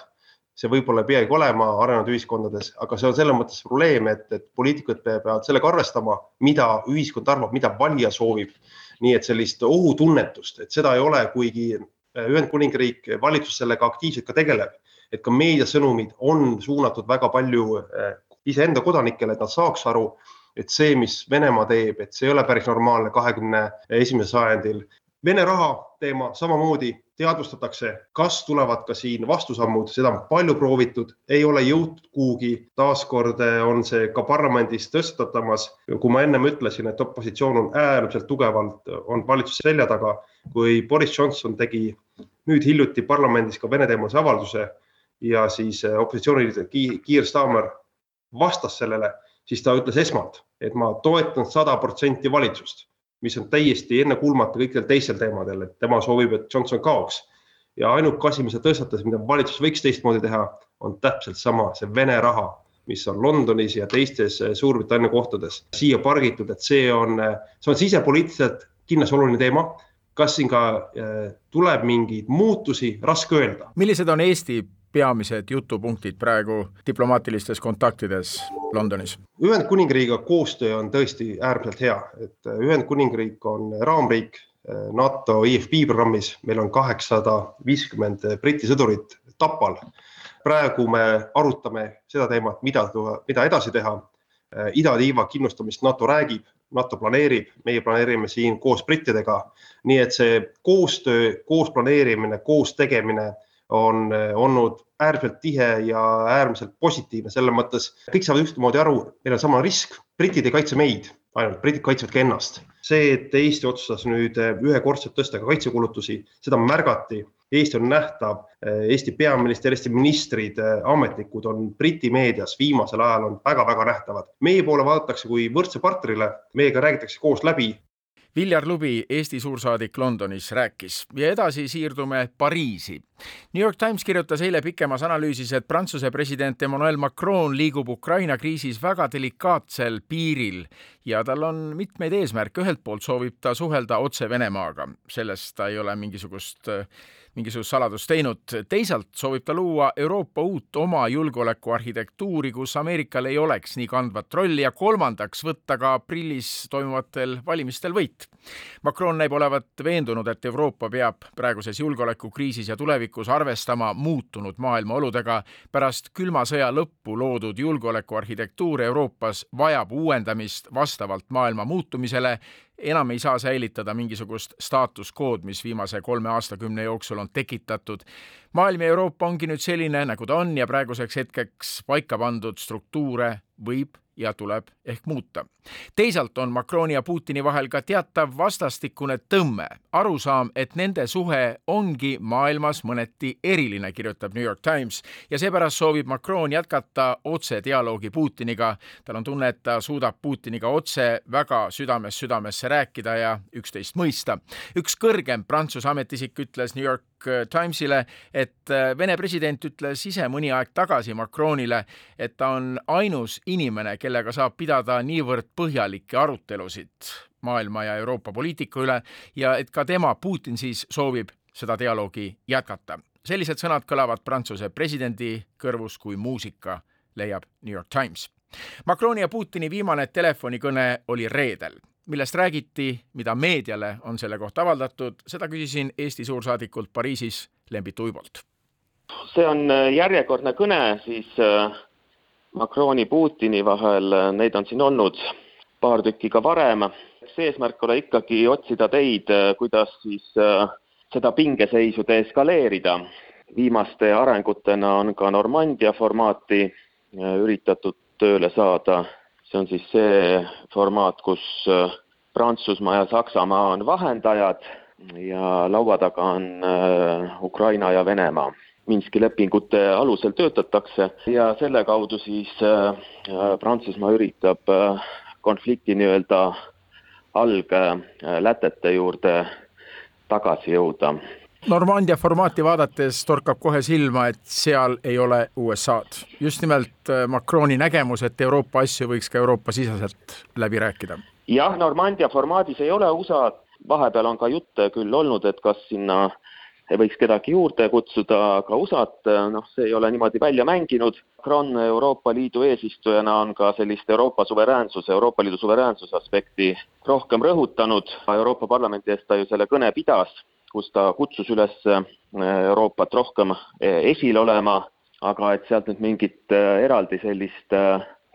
See võib-olla ei peagi olema arenenud ühiskondades, aga see on selles mõttes probleem, et, et poliitikud peavad sellega arvestama, mida ühiskond arvab, mida valija soovib. nii et sellist ohutunnetust, et seda ei ole, kuigi Ühendkuningriik, valitsus sellega aktiivselt ka tegeleb, et ka meediasõnumid on suunatud väga palju eh, iseenda kodanikele, et nad saaks aru et see, mis Venemaa teeb, et see ei ole päris normaalne kahekümne esimesel sajandil. Vene raha teema samamoodi teadvustatakse, kas tulevad ka siin vastusammud, seda on palju proovitud, ei ole jõutud kuhugi. taaskord on see ka parlamendis tõstatamas. kui ma ennem ütlesin, et opositsioon on äärmiselt tugevalt, on valitsuse selja taga, kui Boris Johnson tegi nüüd hiljuti parlamendis ka Vene teemalise avalduse ja siis opositsiooniliider Kiir Starmer vastas sellele siis ta ütles esmalt, et ma toetan sada protsenti valitsust, mis on täiesti ennekuulmatu kõikidel teistel teemadel, et tema soovib, et Johnson kaoks. ja ainuke asi, mis ta tõstatas, mida valitsus võiks teistmoodi teha, on täpselt sama, see Vene raha, mis on Londonis ja teistes Suurbritannia kohtades siia pargitud, et see on, see on sisepoliitiliselt kindlasti oluline teema kas siin ka äh, tuleb mingeid muutusi, raske öelda. millised on Eesti peamised jutupunktid praegu diplomaatilistes kontaktides Londonis? Ühendkuningriigiga koostöö on tõesti äärmiselt hea, et Ühendkuningriik on raamriik NATO IFB programmis, meil on kaheksasada viiskümmend Briti sõdurit Tapal. praegu me arutame seda teemat, mida, mida edasi teha. idatiiva kindlustamist NATO räägib, NATO planeerib, meie planeerime siin koos brittidega. nii et see koostöö, koos planeerimine, koos tegemine on eh, olnud äärmiselt tihe ja äärmiselt positiivne, selles mõttes kõik saavad ühtemoodi aru, meil on sama risk, britid ei kaitse meid, ainult britid kaitsevad ka ennast. see, et Eesti otsustas nüüd eh, ühekordselt tõsta ka kaitsekulutusi, seda märgati. Eesti on nähtav, eh, Eesti peaminister, Eesti ministrid, ametnikud on Briti meedias viimasel ajal on väga-väga nähtavad. meie poole vaadatakse kui võrdse partnerile, meiega räägitakse koos läbi Viljar Lubi, Eesti suursaadik Londonis, rääkis ja edasi siirdume Pariisi. New York Times kirjutas eile pikemas analüüsis, et Prantsuse president Emmanuel Macron liigub Ukraina kriisis väga delikaatsel piiril ja tal on mitmeid eesmärke. ühelt poolt soovib ta suhelda otse Venemaaga, sellest ta ei ole mingisugust mingisugust saladust teinud. teisalt soovib ta luua Euroopa uut oma julgeolekuarhitektuuri, kus Ameerikal ei oleks nii kandvat rolli ja kolmandaks võtta ka aprillis toimuvatel valimistel võit. Macron näib olevat veendunud, et Euroopa peab praeguses julgeolekukriisis ja tulevikus arvestama muutunud maailma oludega. pärast külma sõja lõppu loodud julgeolekuarhitektuur Euroopas vajab uuendamist vastavalt maailma muutumisele enam ei saa säilitada mingisugust staatus quo'd, mis viimase kolme aastakümne jooksul on tekitatud. maailm ja Euroopa ongi nüüd selline, nagu ta on ja praeguseks hetkeks paika pandud struktuure võib ja tuleb ehk muuta. teisalt on Macroni ja Putini vahel ka teatav vastastikune tõmme, arusaam, et nende suhe ongi maailmas mõneti eriline, kirjutab New York Times ja seepärast soovib Macron jätkata otsedialoogi Putiniga. tal on tunne, et ta suudab Putiniga otse väga südamest südamesse rääkida ja üksteist mõista. üks kõrgem Prantsuse ametiisik ütles New York Timesile, et Vene president ütles ise mõni aeg tagasi Macronile, et ta on ainus inimene, kellega saab pidada niivõrd põhjalikke arutelusid maailma ja Euroopa poliitika üle ja et ka tema, Putin siis, soovib seda dialoogi jätkata. sellised sõnad kõlavad Prantsuse presidendi kõrvus kui muusika, leiab New York Times. Macroni ja Putini viimane telefonikõne oli reedel millest räägiti, mida meediale on selle kohta avaldatud, seda küsisin Eesti suursaadikult Pariisis Lembit Uibolt. see on järjekordne kõne siis äh, Macroni, Putini vahel, neid on siin olnud paar tükki ka varem. eks eesmärk ole ikkagi otsida teid, kuidas siis äh, seda pingeseisu deeskaleerida. viimaste arengutena on ka Normandia formaati äh, üritatud tööle saada. See on siis see formaat, kus äh, Prantsusmaa ja Saksamaa on vahendajad ja laua taga on Ukraina ja Venemaa Minski lepingute alusel töötatakse ja selle kaudu siis äh, Prantsusmaa üritab äh, konflikti nii-öelda alglätete juurde tagasi jõuda. Normandia formaati vaadates torkab kohe silma, et seal ei ole USA-d. just nimelt äh, Macroni nägemus, et Euroopa asju võiks ka Euroopa-siseselt läbi rääkida. jah, Normandia formaadis ei ole USA-d, vahepeal on ka jutte küll olnud, et kas sinna võiks kedagi juurde kutsuda, aga USA-t, noh, see ei ole niimoodi välja mänginud. Macron Euroopa Liidu eesistujana on ka sellist Euroopa suveräänsuse, Euroopa Liidu suveräänsuse aspekti rohkem rõhutanud. Euroopa Parlamendi eest ta ju selle kõne pidas, kus ta kutsus üles eh, Euroopat rohkem eh, esil olema, aga et sealt nüüd mingit eh, eraldi sellist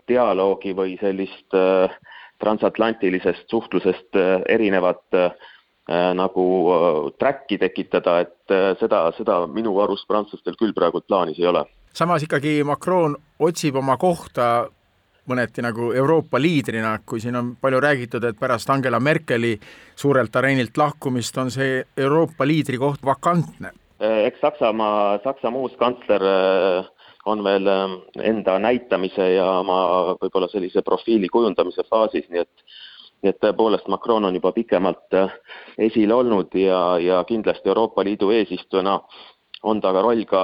dialoogi või sellist transatlantilisest suhtlusest erinevat Äh, nagu äh, track'i tekitada, et äh, seda, seda minu arust prantslastel küll praegu plaanis ei ole. samas ikkagi Macron otsib oma kohta mõneti nagu Euroopa liidrina, kui siin on palju räägitud, et pärast Angela Merkeli suurelt areenilt lahkumist on see Euroopa liidri koht vakantne. eks Saksamaa, Saksamaa uus kantsler on veel enda näitamise ja oma võib-olla sellise profiili kujundamise faasis, nii et nii et tõepoolest Macron on juba pikemalt äh, esil olnud ja, ja kindlasti Euroopa Liidu eesistujana on ta ka roll ka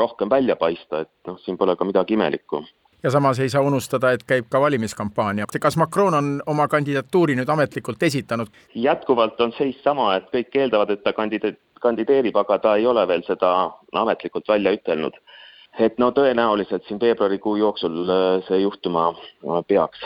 rohkem välja paista, et noh, siin pole ka midagi imelikku ja samas ei saa unustada, et käib ka valimiskampaania. kas Macron on oma kandidatuuri nüüd ametlikult esitanud? jätkuvalt on seis sama, et kõik eeldavad, et ta kandida-, kandideerib, aga ta ei ole veel seda ametlikult välja ütelnud. et no tõenäoliselt siin veebruarikuu jooksul äh, see juhtuma äh, peaks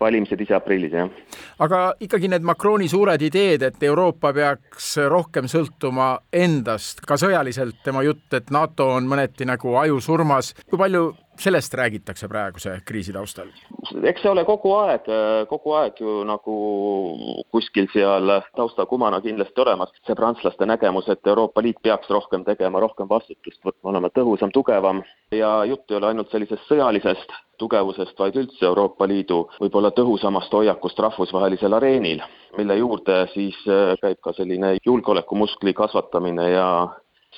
valimised ise aprillis, jah. aga ikkagi need Macroni suured ideed, et Euroopa peaks rohkem sõltuma endast, ka sõjaliselt tema jutt, et NATO on mõneti nagu ajusurmas, kui palju sellest räägitakse praeguse kriisi taustal? eks see ole kogu aeg, kogu aeg ju nagu kuskil seal taustakumana kindlasti olemas, see prantslaste nägemus, et Euroopa Liit peaks rohkem tegema, rohkem vastutust võtma, olema tõhusam, tugevam ja jutt ei ole ainult sellisest sõjalisest tugevusest, vaid üldse Euroopa Liidu võib-olla tõhusamast hoiakust rahvusvahelisel areenil, mille juurde siis käib ka selline julgeolekumuskli kasvatamine ja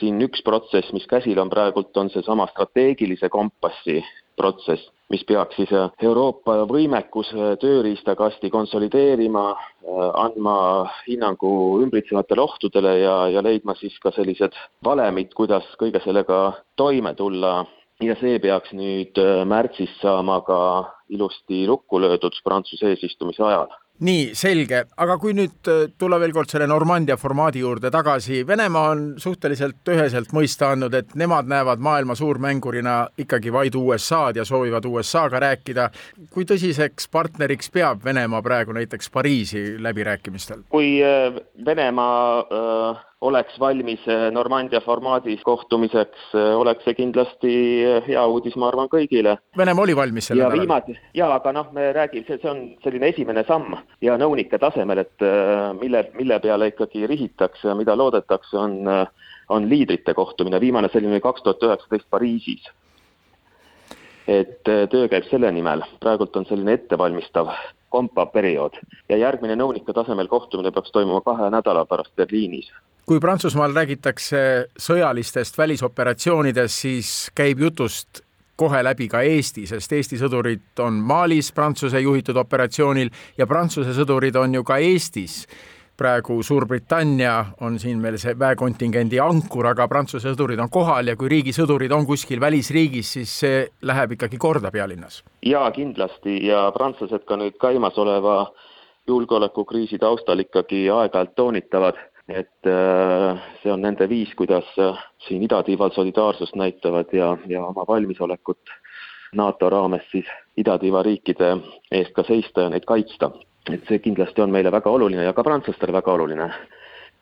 siin üks protsess, mis käsil on praegult, on seesama strateegilise kompassi protsess, mis peaks siis äh, Euroopa võimekuse tööriistakasti konsolideerima, äh, andma hinnangu ümbritsevatele ohtudele ja, ja leidma siis ka sellised valemid, kuidas kõige sellega toime tulla. Ja see peaks nüüd äh, märtsis saama ka ilusti lukku löödud Prantsuse eesistumise ajal nii, selge, aga kui nüüd äh, tulla veel kord selle Normandia formaadi juurde tagasi, Venemaa on suhteliselt üheselt mõista andnud, et nemad näevad maailma suurmängurina ikkagi vaid USA-d ja soovivad USA-ga rääkida. kui tõsiseks partneriks peab Venemaa praegu näiteks Pariisi läbirääkimistel? kui äh, Venemaa äh oleks valmis eh, Normandia formaadis kohtumiseks, eh, oleks see kindlasti eh, hea uudis, ma arvan, kõigile. Venemaa oli valmis sel nädalal? viimati, jaa, aga noh, me räägime, see, see on selline esimene samm ja nõunike tasemel, et mille, mille peale ikkagi rihitakse ja mida loodetakse, on, on liidrite kohtumine, viimane selline kaks tuhat üheksateist Pariisis. et töö käib selle nimel, praegult on selline ettevalmistav kompaperiood ja järgmine nõunike tasemel kohtumine peaks toimuma kahe nädala pärast Berliinis kui Prantsusmaal räägitakse sõjalistest välisoperatsioonidest, siis käib jutust kohe läbi ka Eesti, sest Eesti sõdurid on Malis Prantsuse juhitud operatsioonil ja Prantsuse sõdurid on ju ka Eestis. praegu Suurbritannia on siin meil see väekontingendi ankur, aga Prantsuse sõdurid on kohal ja kui riigi sõdurid on kuskil välisriigis, siis see läheb ikkagi korda pealinnas. jaa, kindlasti ja prantslased ka nüüd käimasoleva julgeolekukriisi taustal ikkagi aeg-ajalt toonitavad et äh, see on nende viis, kuidas äh, siin idatiival solidaarsust näitavad ja, ja oma valmisolekut NATO raames siis idatiiva riikide eest ka seista ja neid kaitsta. et see kindlasti on meile väga oluline ja ka prantslastele väga oluline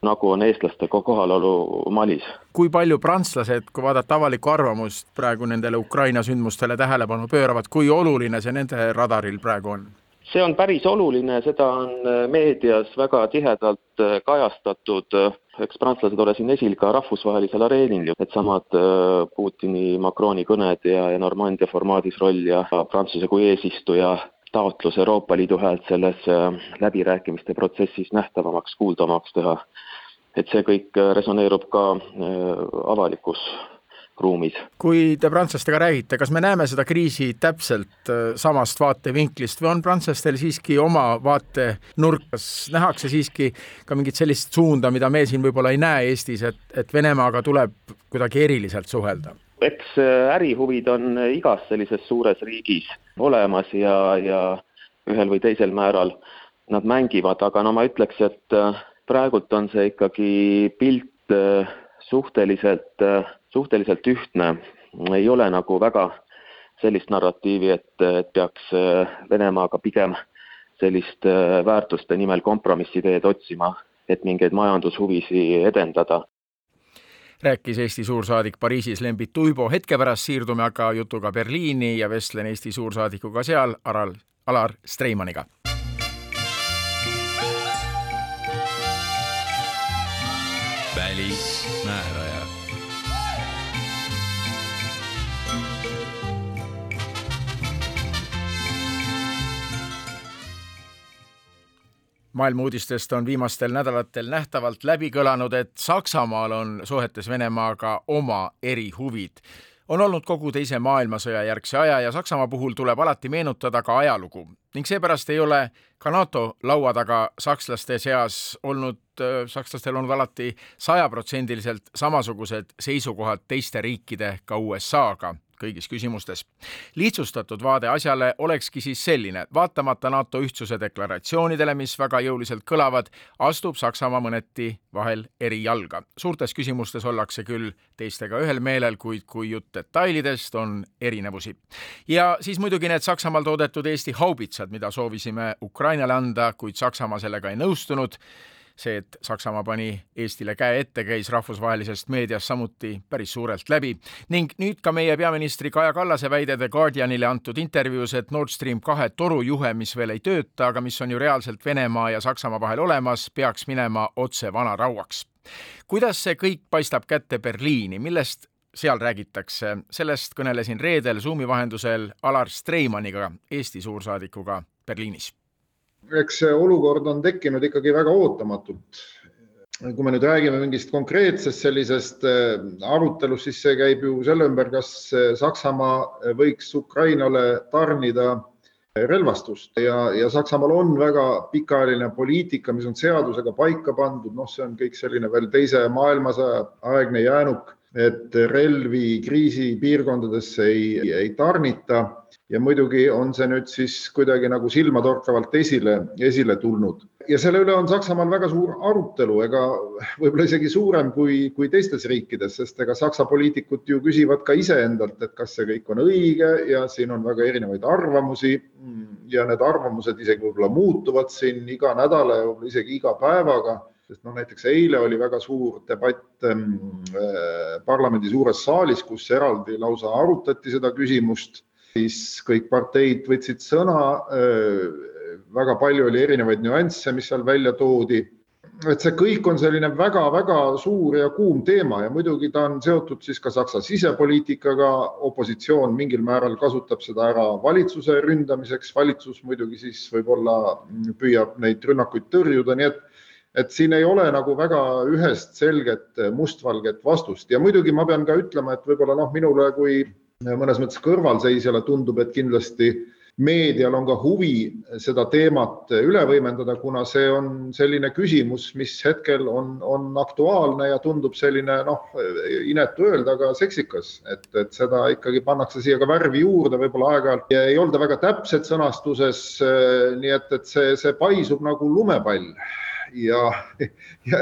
nagu on eestlaste kohalolu Malis. kui palju prantslased, kui vaadata avalikku arvamust, praegu nendele Ukraina sündmustele tähelepanu pööravad, kui oluline see nende radaril praegu on? See on päris oluline, seda on äh, meedias väga tihedalt äh, kajastatud, eks prantslased ole siin esil ka rahvusvahelisel areenil ju, needsamad äh, Putini, Macroni kõned ja, ja Normandia formaadis roll ja Prantsuse kui eesistuja taotlus Euroopa Liidu häält selles läbirääkimiste protsessis nähtavamaks, kuuldavamaks teha. et see kõik resoneerub ka avalikus ruumis. kui te prantslastega räägite, kas me näeme seda kriisi täpselt äh, samast vaatevinklist või on prantslastel siiski oma vaatenurk, kas nähakse siiski ka mingit sellist suunda, mida me siin võib-olla ei näe Eestis, et, et Venemaaga tuleb kuidagi eriliselt suhelda? eks äh, ärihuvid on igas sellises suures riigis olemas ja, ja ühel või teisel määral nad mängivad, aga no ma ütleks, et äh, praegult on see ikkagi pilt suhteliselt, suhteliselt ühtne, ei ole nagu väga sellist narratiivi, et, et peaks äh, Venemaaga pigem sellist äh, väärtuste nimel kompromissiteed otsima, et mingeid majandushuvisid edendada. rääkis Eesti suursaadik Pariisis Lembit Uibo, hetke pärast siirdume aga jutuga Berliini ja vestlen Eesti suursaadikuga seal, Aral, Alar Streimaniga välismääraja. Maailma uudistest on viimastel nädalatel nähtavalt läbi kõlanud, et Saksamaal on suhetes Venemaaga oma erihuvid. On olnud kogu Teise maailmasõja järgse aja ja Saksamaa puhul tuleb alati meenutada ka ajalugu. Ning seepärast ei ole ka NATO laua taga sakslaste seas olnud, sakslastel olnud alati sajaprotsendiliselt samasugused seisukohad teiste riikide, ka USA-ga kõigis küsimustes. lihtsustatud vaade asjale olekski siis selline, vaatamata NATO ühtsuse deklaratsioonidele, mis väga jõuliselt kõlavad, astub Saksamaa mõneti vahel eri jalga. suurtes küsimustes ollakse küll teistega ühel meelel, kuid kui jutt detailidest, on erinevusi. ja siis muidugi need Saksamaal toodetud Eesti haubitsad, mida soovisime Ukrainale anda, kuid Saksamaa sellega ei nõustunud see, et Saksamaa pani Eestile käe ette, käis rahvusvahelisest meediast samuti päris suurelt läbi. ning nüüd ka meie peaministri Kaja Kallase väide The Guardianile antud intervjuus, et Nord Stream kahe torujuhe, mis veel ei tööta, aga mis on ju reaalselt Venemaa ja Saksamaa vahel olemas, peaks minema otse vanarauaks. kuidas see kõik paistab kätte Berliini, millest seal räägitakse, sellest kõnelesin reedel Zoomi vahendusel Alar Streimaniga, Eesti suursaadikuga Berliinis eks see olukord on tekkinud ikkagi väga ootamatult. kui me nüüd räägime mingist konkreetsest sellisest äh, arutelust, siis see käib ju selle ümber, kas äh, Saksamaa võiks Ukrainale tarnida relvastust. Ja, ja Saksamaal on väga pikaajaline poliitika, mis on seadusega paika pandud, noh, see on kõik selline veel teise maailmasõja aegne jäänuk, et relvi kriisipiirkondadesse ei, ei tarnita ja muidugi on see nüüd siis kuidagi nagu silmatorkavalt esile, esile tulnud. ja selle üle on Saksamaal väga suur arutelu, ega võib-olla isegi suurem kui, kui teistes riikides, sest ega Saksa poliitikud ju küsivad ka iseendalt, et kas see kõik on õige ja siin on väga erinevaid arvamusi ja need arvamused isegi võib-olla muutuvad siin iga nädala ja võib-olla isegi iga päevaga sest noh, näiteks eile oli väga suur debatt ähm, äh, parlamendi suures saalis, kus eraldi lausa arutati seda küsimust siis kõik parteid võtsid sõna. väga palju oli erinevaid nüansse, mis seal välja toodi. et see kõik on selline väga-väga suur ja kuum teema ja muidugi ta on seotud siis ka Saksa sisepoliitikaga. opositsioon mingil määral kasutab seda ära valitsuse ründamiseks, valitsus muidugi siis võib-olla püüab neid rünnakuid tõrjuda, nii et et siin ei ole nagu väga ühest selget mustvalget vastust ja muidugi ma pean ka ütlema, et võib-olla noh, minule kui mõnes mõttes kõrvalseisjale tundub, et kindlasti meedial on ka huvi seda teemat üle võimendada, kuna see on selline küsimus, mis hetkel on, on aktuaalne ja tundub selline noh, inetu öelda, aga seksikas, et, et seda ikkagi pannakse siia ka värvi juurde, võib-olla aeg-ajalt ei olda väga täpsed sõnastuses. nii et, et see, see paisub nagu lumepall ja, ja,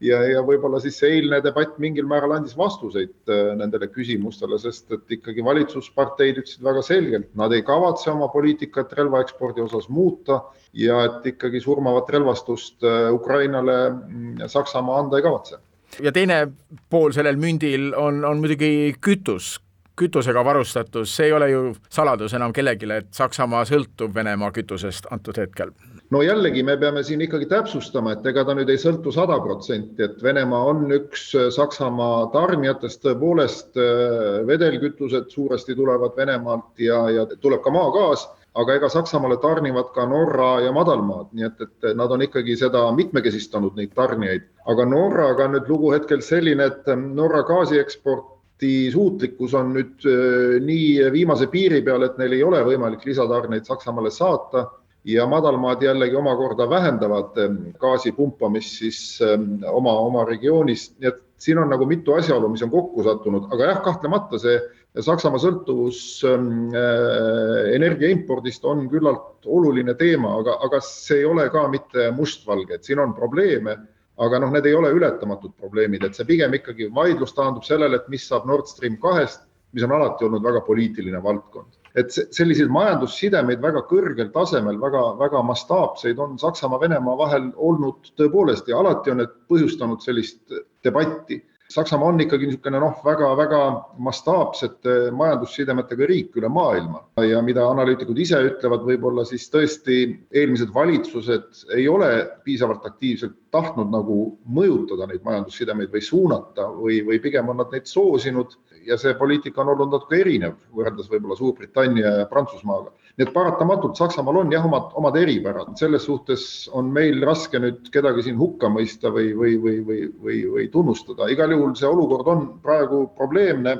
ja, ja võib-olla siis see eilne debatt mingil määral andis vastuseid äh, nendele küsimustele, sest et ikkagi valitsusparteid ütlesid väga selgelt, nad ei kavatse oma poliitikat relvaekspordi osas muuta ja et ikkagi surmavat relvastust äh, Ukrainale mm, Saksamaa anda ei kavatse. ja teine pool sellel mündil on, on muidugi kütus kütusega varustatus, see ei ole ju saladus enam kellelegi, et Saksamaa sõltub Venemaa kütusest antud hetkel no jällegi me peame siin ikkagi täpsustama, et ega ta nüüd ei sõltu sada protsenti, et Venemaa on üks äh, Saksamaa tarnijatest, tõepoolest äh, vedelkütused suuresti tulevad Venemaalt ja, ja tuleb ka maagaas, aga ega Saksamaale tarnivad ka Norra ja madalmaad, nii et, et nad on ikkagi seda mitmekesistanud, neid tarnijaid. aga Norraga on nüüd lugu hetkel selline, et Norra gaasieksport Balti suutlikkus on nüüd nii viimase piiri peal, et neil ei ole võimalik lisatarneid Saksamaale saata ja madalmaad jällegi omakorda vähendavad gaasi pumpamist siis oma, oma regioonis, nii et siin on nagu mitu asjaolu, mis on kokku sattunud, aga jah, kahtlemata see Saksamaa sõltuvus äh, energia impordist on küllalt oluline teema, aga, aga see ei ole ka mitte mustvalge, et siin on probleeme, aga noh, need ei ole ületamatud probleemid, et see pigem ikkagi vaidlus taandub sellele, et mis saab Nord Stream kahest, mis on alati olnud väga poliitiline valdkond. Et selliseid majandussidemeid väga kõrgel tasemel, väga, väga mastaapseid on Saksamaa, Venemaa vahel olnud tõepoolest ja alati on need põhjustanud sellist debatti. Saksamaa on ikkagi niisugune noh, väga-väga mastaapsete majandussidemetega riik üle maailma. Ja mida analüütikud ise ütlevad, võib-olla siis tõesti eelmised valitsused ei ole piisavalt aktiivselt tahtnud nagu mõjutada neid majandussidemeid või suunata või, või pigem on nad neid soosinud ja see poliitika on olnud natuke erinev võrreldes võib-olla Suurbritannia ja Prantsusmaaga. nii et paratamatult Saksamaal on jah, omad, omad eripärad, selles suhtes on meil raske nüüd kedagi siin hukka mõista või, või, või, või, või, või tunnustada, igal juhul see olukord on praegu probleemne,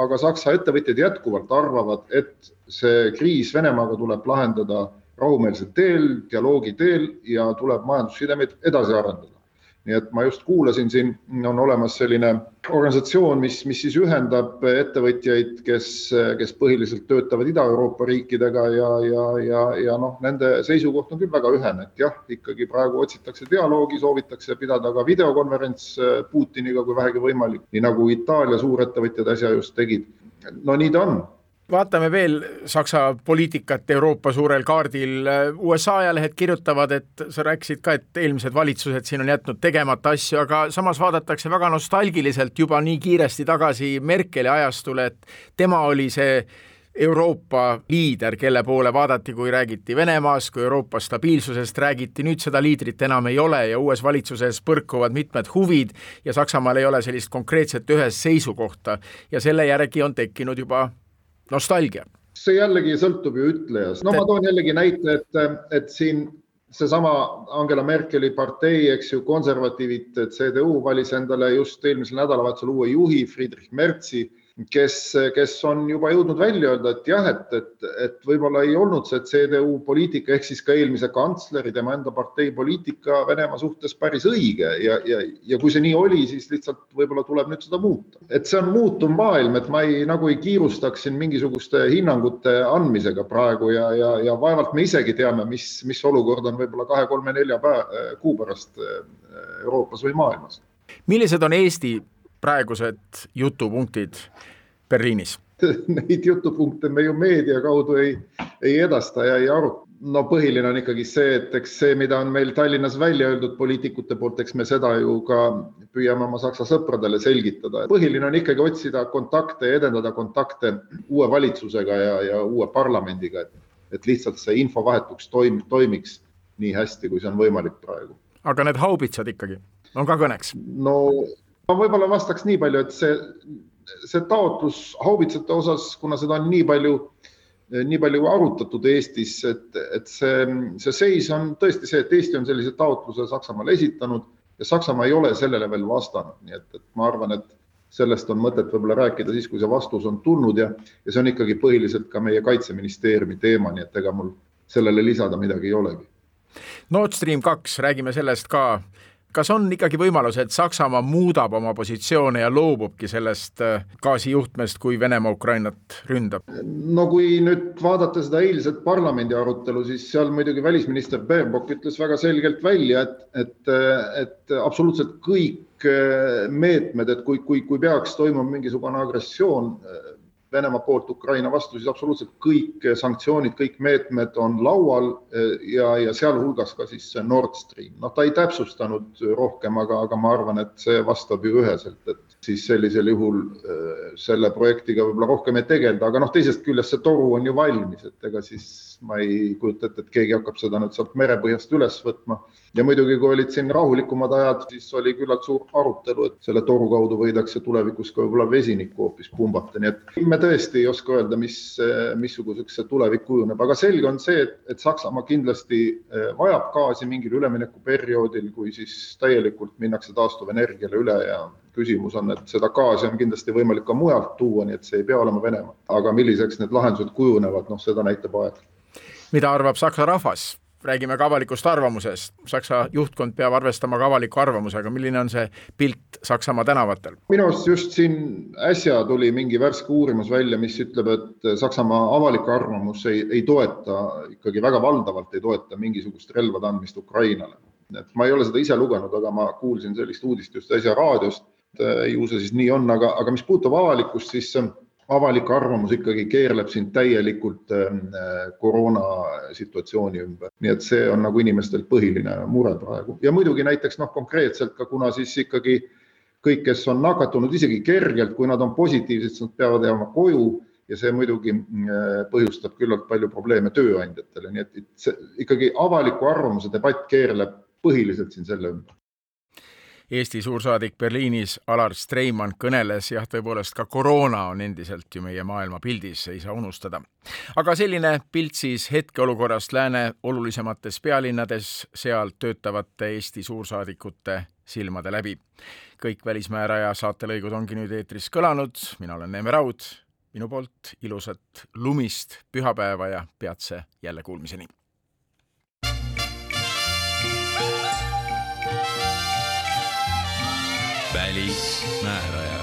aga Saksa ettevõtjad jätkuvalt arvavad, et see kriis Venemaaga tuleb lahendada rahumeelsel teel, dialoogi teel ja tuleb majandussidemeid edasi arendada nii et ma just kuulasin, siin on olemas selline organisatsioon, mis, mis siis ühendab ettevõtjaid, kes, kes põhiliselt töötavad Ida-Euroopa riikidega ja, ja, ja, ja noh, nende seisukoht on küll väga ühene, et jah, ikkagi praegu otsitakse dialoogi, soovitakse pidada ka videokonverents Putiniga, kui vähegi võimalik, nii nagu Itaalia suurettevõtjad äsja just tegid. no nii ta on vaatame veel Saksa poliitikat Euroopa suurel kaardil. USA ajalehed kirjutavad, et sa rääkisid ka, et eelmised valitsused siin on jätnud tegemata asju, aga samas vaadatakse väga nostalgiliselt juba nii kiiresti tagasi Merkeli ajastule, et tema oli see Euroopa liider, kelle poole vaadati, kui räägiti Venemaast, kui Euroopa stabiilsusest räägiti, nüüd seda liidrit enam ei ole ja uues valitsuses põrkuvad mitmed huvid ja Saksamaal ei ole sellist konkreetset ühest seisukohta ja selle järgi on tekkinud juba nostalgia. see jällegi sõltub ju ütlejast, no ma toon jällegi näite, et, et siin seesama Angela Merkeli partei, eks ju, konservatiivid, CDU valis endale just eelmisel nädalavahetusel uue juhi, Friedrich Merzi kes, kes on juba jõudnud välja öelda, et jah, et, et, et võib-olla ei olnud see CDU poliitika ehk siis ka eelmise kantsleri, tema enda partei poliitika Venemaa suhtes päris õige ja, ja, ja kui see nii oli, siis lihtsalt võib-olla tuleb nüüd seda muuta. et see on muutuv maailm, et ma ei, nagu ei kiirustaks siin mingisuguste hinnangute andmisega praegu ja, ja, ja vaevalt me isegi teame, mis, mis olukord on võib-olla kahe-kolme-nelja kuu pärast äh, Euroopas või maailmas. millised on Eesti praegused jutupunktid Berliinis? [laughs] Neid jutupunkte me ju meedia kaudu ei, ei edasta ja ei aruta. no põhiline on ikkagi see, et eks see, mida on meil Tallinnas välja öeldud poliitikute poolt, eks me seda ju ka püüame oma Saksa sõpradele selgitada. põhiline on ikkagi otsida kontakte ja edendada kontakte uue valitsusega ja, ja uue parlamendiga, et, et lihtsalt see infovahetus toim, toimiks nii hästi, kui see on võimalik praegu. aga need haubitsad ikkagi on ka kõneks? no ma võib-olla vastaks nii palju, et see, see taotlus haubitsate osas, kuna seda on nii palju, nii palju arutatud Eestis, et, et see, see seis on tõesti see, et Eesti on sellise taotluse Saksamaale esitanud ja Saksamaa ei ole sellele veel vastanud, nii et, et ma arvan, et sellest on mõtet võib-olla rääkida siis, kui see vastus on tulnud ja, ja see on ikkagi põhiliselt ka meie kaitseministeeriumi teema, nii et ega mul sellele lisada midagi ei olegi. Nord Stream kaks, räägime sellest ka kas on ikkagi võimalus, et Saksamaa muudab oma positsioone ja loobubki sellest äh, gaasijuhtmest, kui Venemaa Ukrainat ründab? no kui nüüd vaadata seda eilset parlamendi arutelu, siis seal muidugi välisminister Baerbock ütles väga selgelt välja, et, et, et absoluutselt kõik äh, meetmed, et kui, kui, kui peaks toimuma mingisugune agressioon Venemaa poolt Ukraina vastu, siis absoluutselt kõik sanktsioonid, kõik meetmed on laual eh, ja, ja sealhulgas ka siis Nord Stream. noh, ta ei täpsustanud rohkem, aga, aga ma arvan, et see vastab ju üheselt, et siis sellisel juhul eh, selle projektiga võib-olla rohkem ei tegelda, aga noh, teisest küljest see toru on ju valmis, et ega siis ma ei kujuta ette, et keegi hakkab seda nüüd sealt merepõhjast üles võtma ja muidugi, kui olid siin rahulikumad ajad, siis oli küllalt suur arutelu, et selle toru kaudu võidakse tulevikus ka võib-olla vesinikku hoopis pumbata, nii et me tõesti ei oska öelda, mis, missuguseks see tulevik kujuneb, aga selge on see, et, et Saksamaa kindlasti eh, vajab gaasi mingil üleminekuperioodil, kui siis täielikult minnakse taastuvenergiale üle ja, küsimus on, et seda gaasi on kindlasti võimalik ka mujalt tuua, nii et see ei pea olema Venemaa. aga milliseks need lahendused kujunevad, noh, seda näitab aeg. mida arvab Saksa rahvas räägime ka avalikust arvamusest. Saksa juhtkond peab arvestama ka avaliku arvamusega, milline on see pilt Saksamaa tänavatel? minu arust just siin äsja tuli mingi värske uurimus välja, mis ütleb, et Saksamaa avalik arvamus ei, ei toeta, ikkagi väga valdavalt ei toeta mingisugust relvade andmist Ukrainale. et ma ei ole seda ise lugenud, aga ma kuulsin sellist uudist just äsja raadiost, ju see siis nii on, aga, aga mis puudutab avalikkust, siis avalik arvamus ikkagi keerleb siin täielikult ähm, koroona situatsiooni ümber, nii et see on nagu inimestel põhiline mure praegu. Ja muidugi näiteks noh, konkreetselt ka kuna siis ikkagi kõik, kes on nakatunud isegi kergelt, kui nad on positiivsed, siis nad peavad jääma koju ja see muidugi äh, põhjustab küllalt palju probleeme tööandjatele, nii et see ikkagi avaliku arvamuse debatt keerleb põhiliselt siin selle ümber Eesti suursaadik Berliinis Alar Streimann kõneles, jah, tõepoolest ka koroona on endiselt ju meie maailmapildis, ei saa unustada. aga selline pilt siis hetkeolukorrast lääne olulisemates pealinnades, seal töötavate Eesti suursaadikute silmade läbi. kõik Välismääraja saatelõigud ongi nüüd eetris kõlanud, mina olen Neeme Raud, minu poolt ilusat lumist pühapäeva ja peatse jällekuulmiseni välismääraja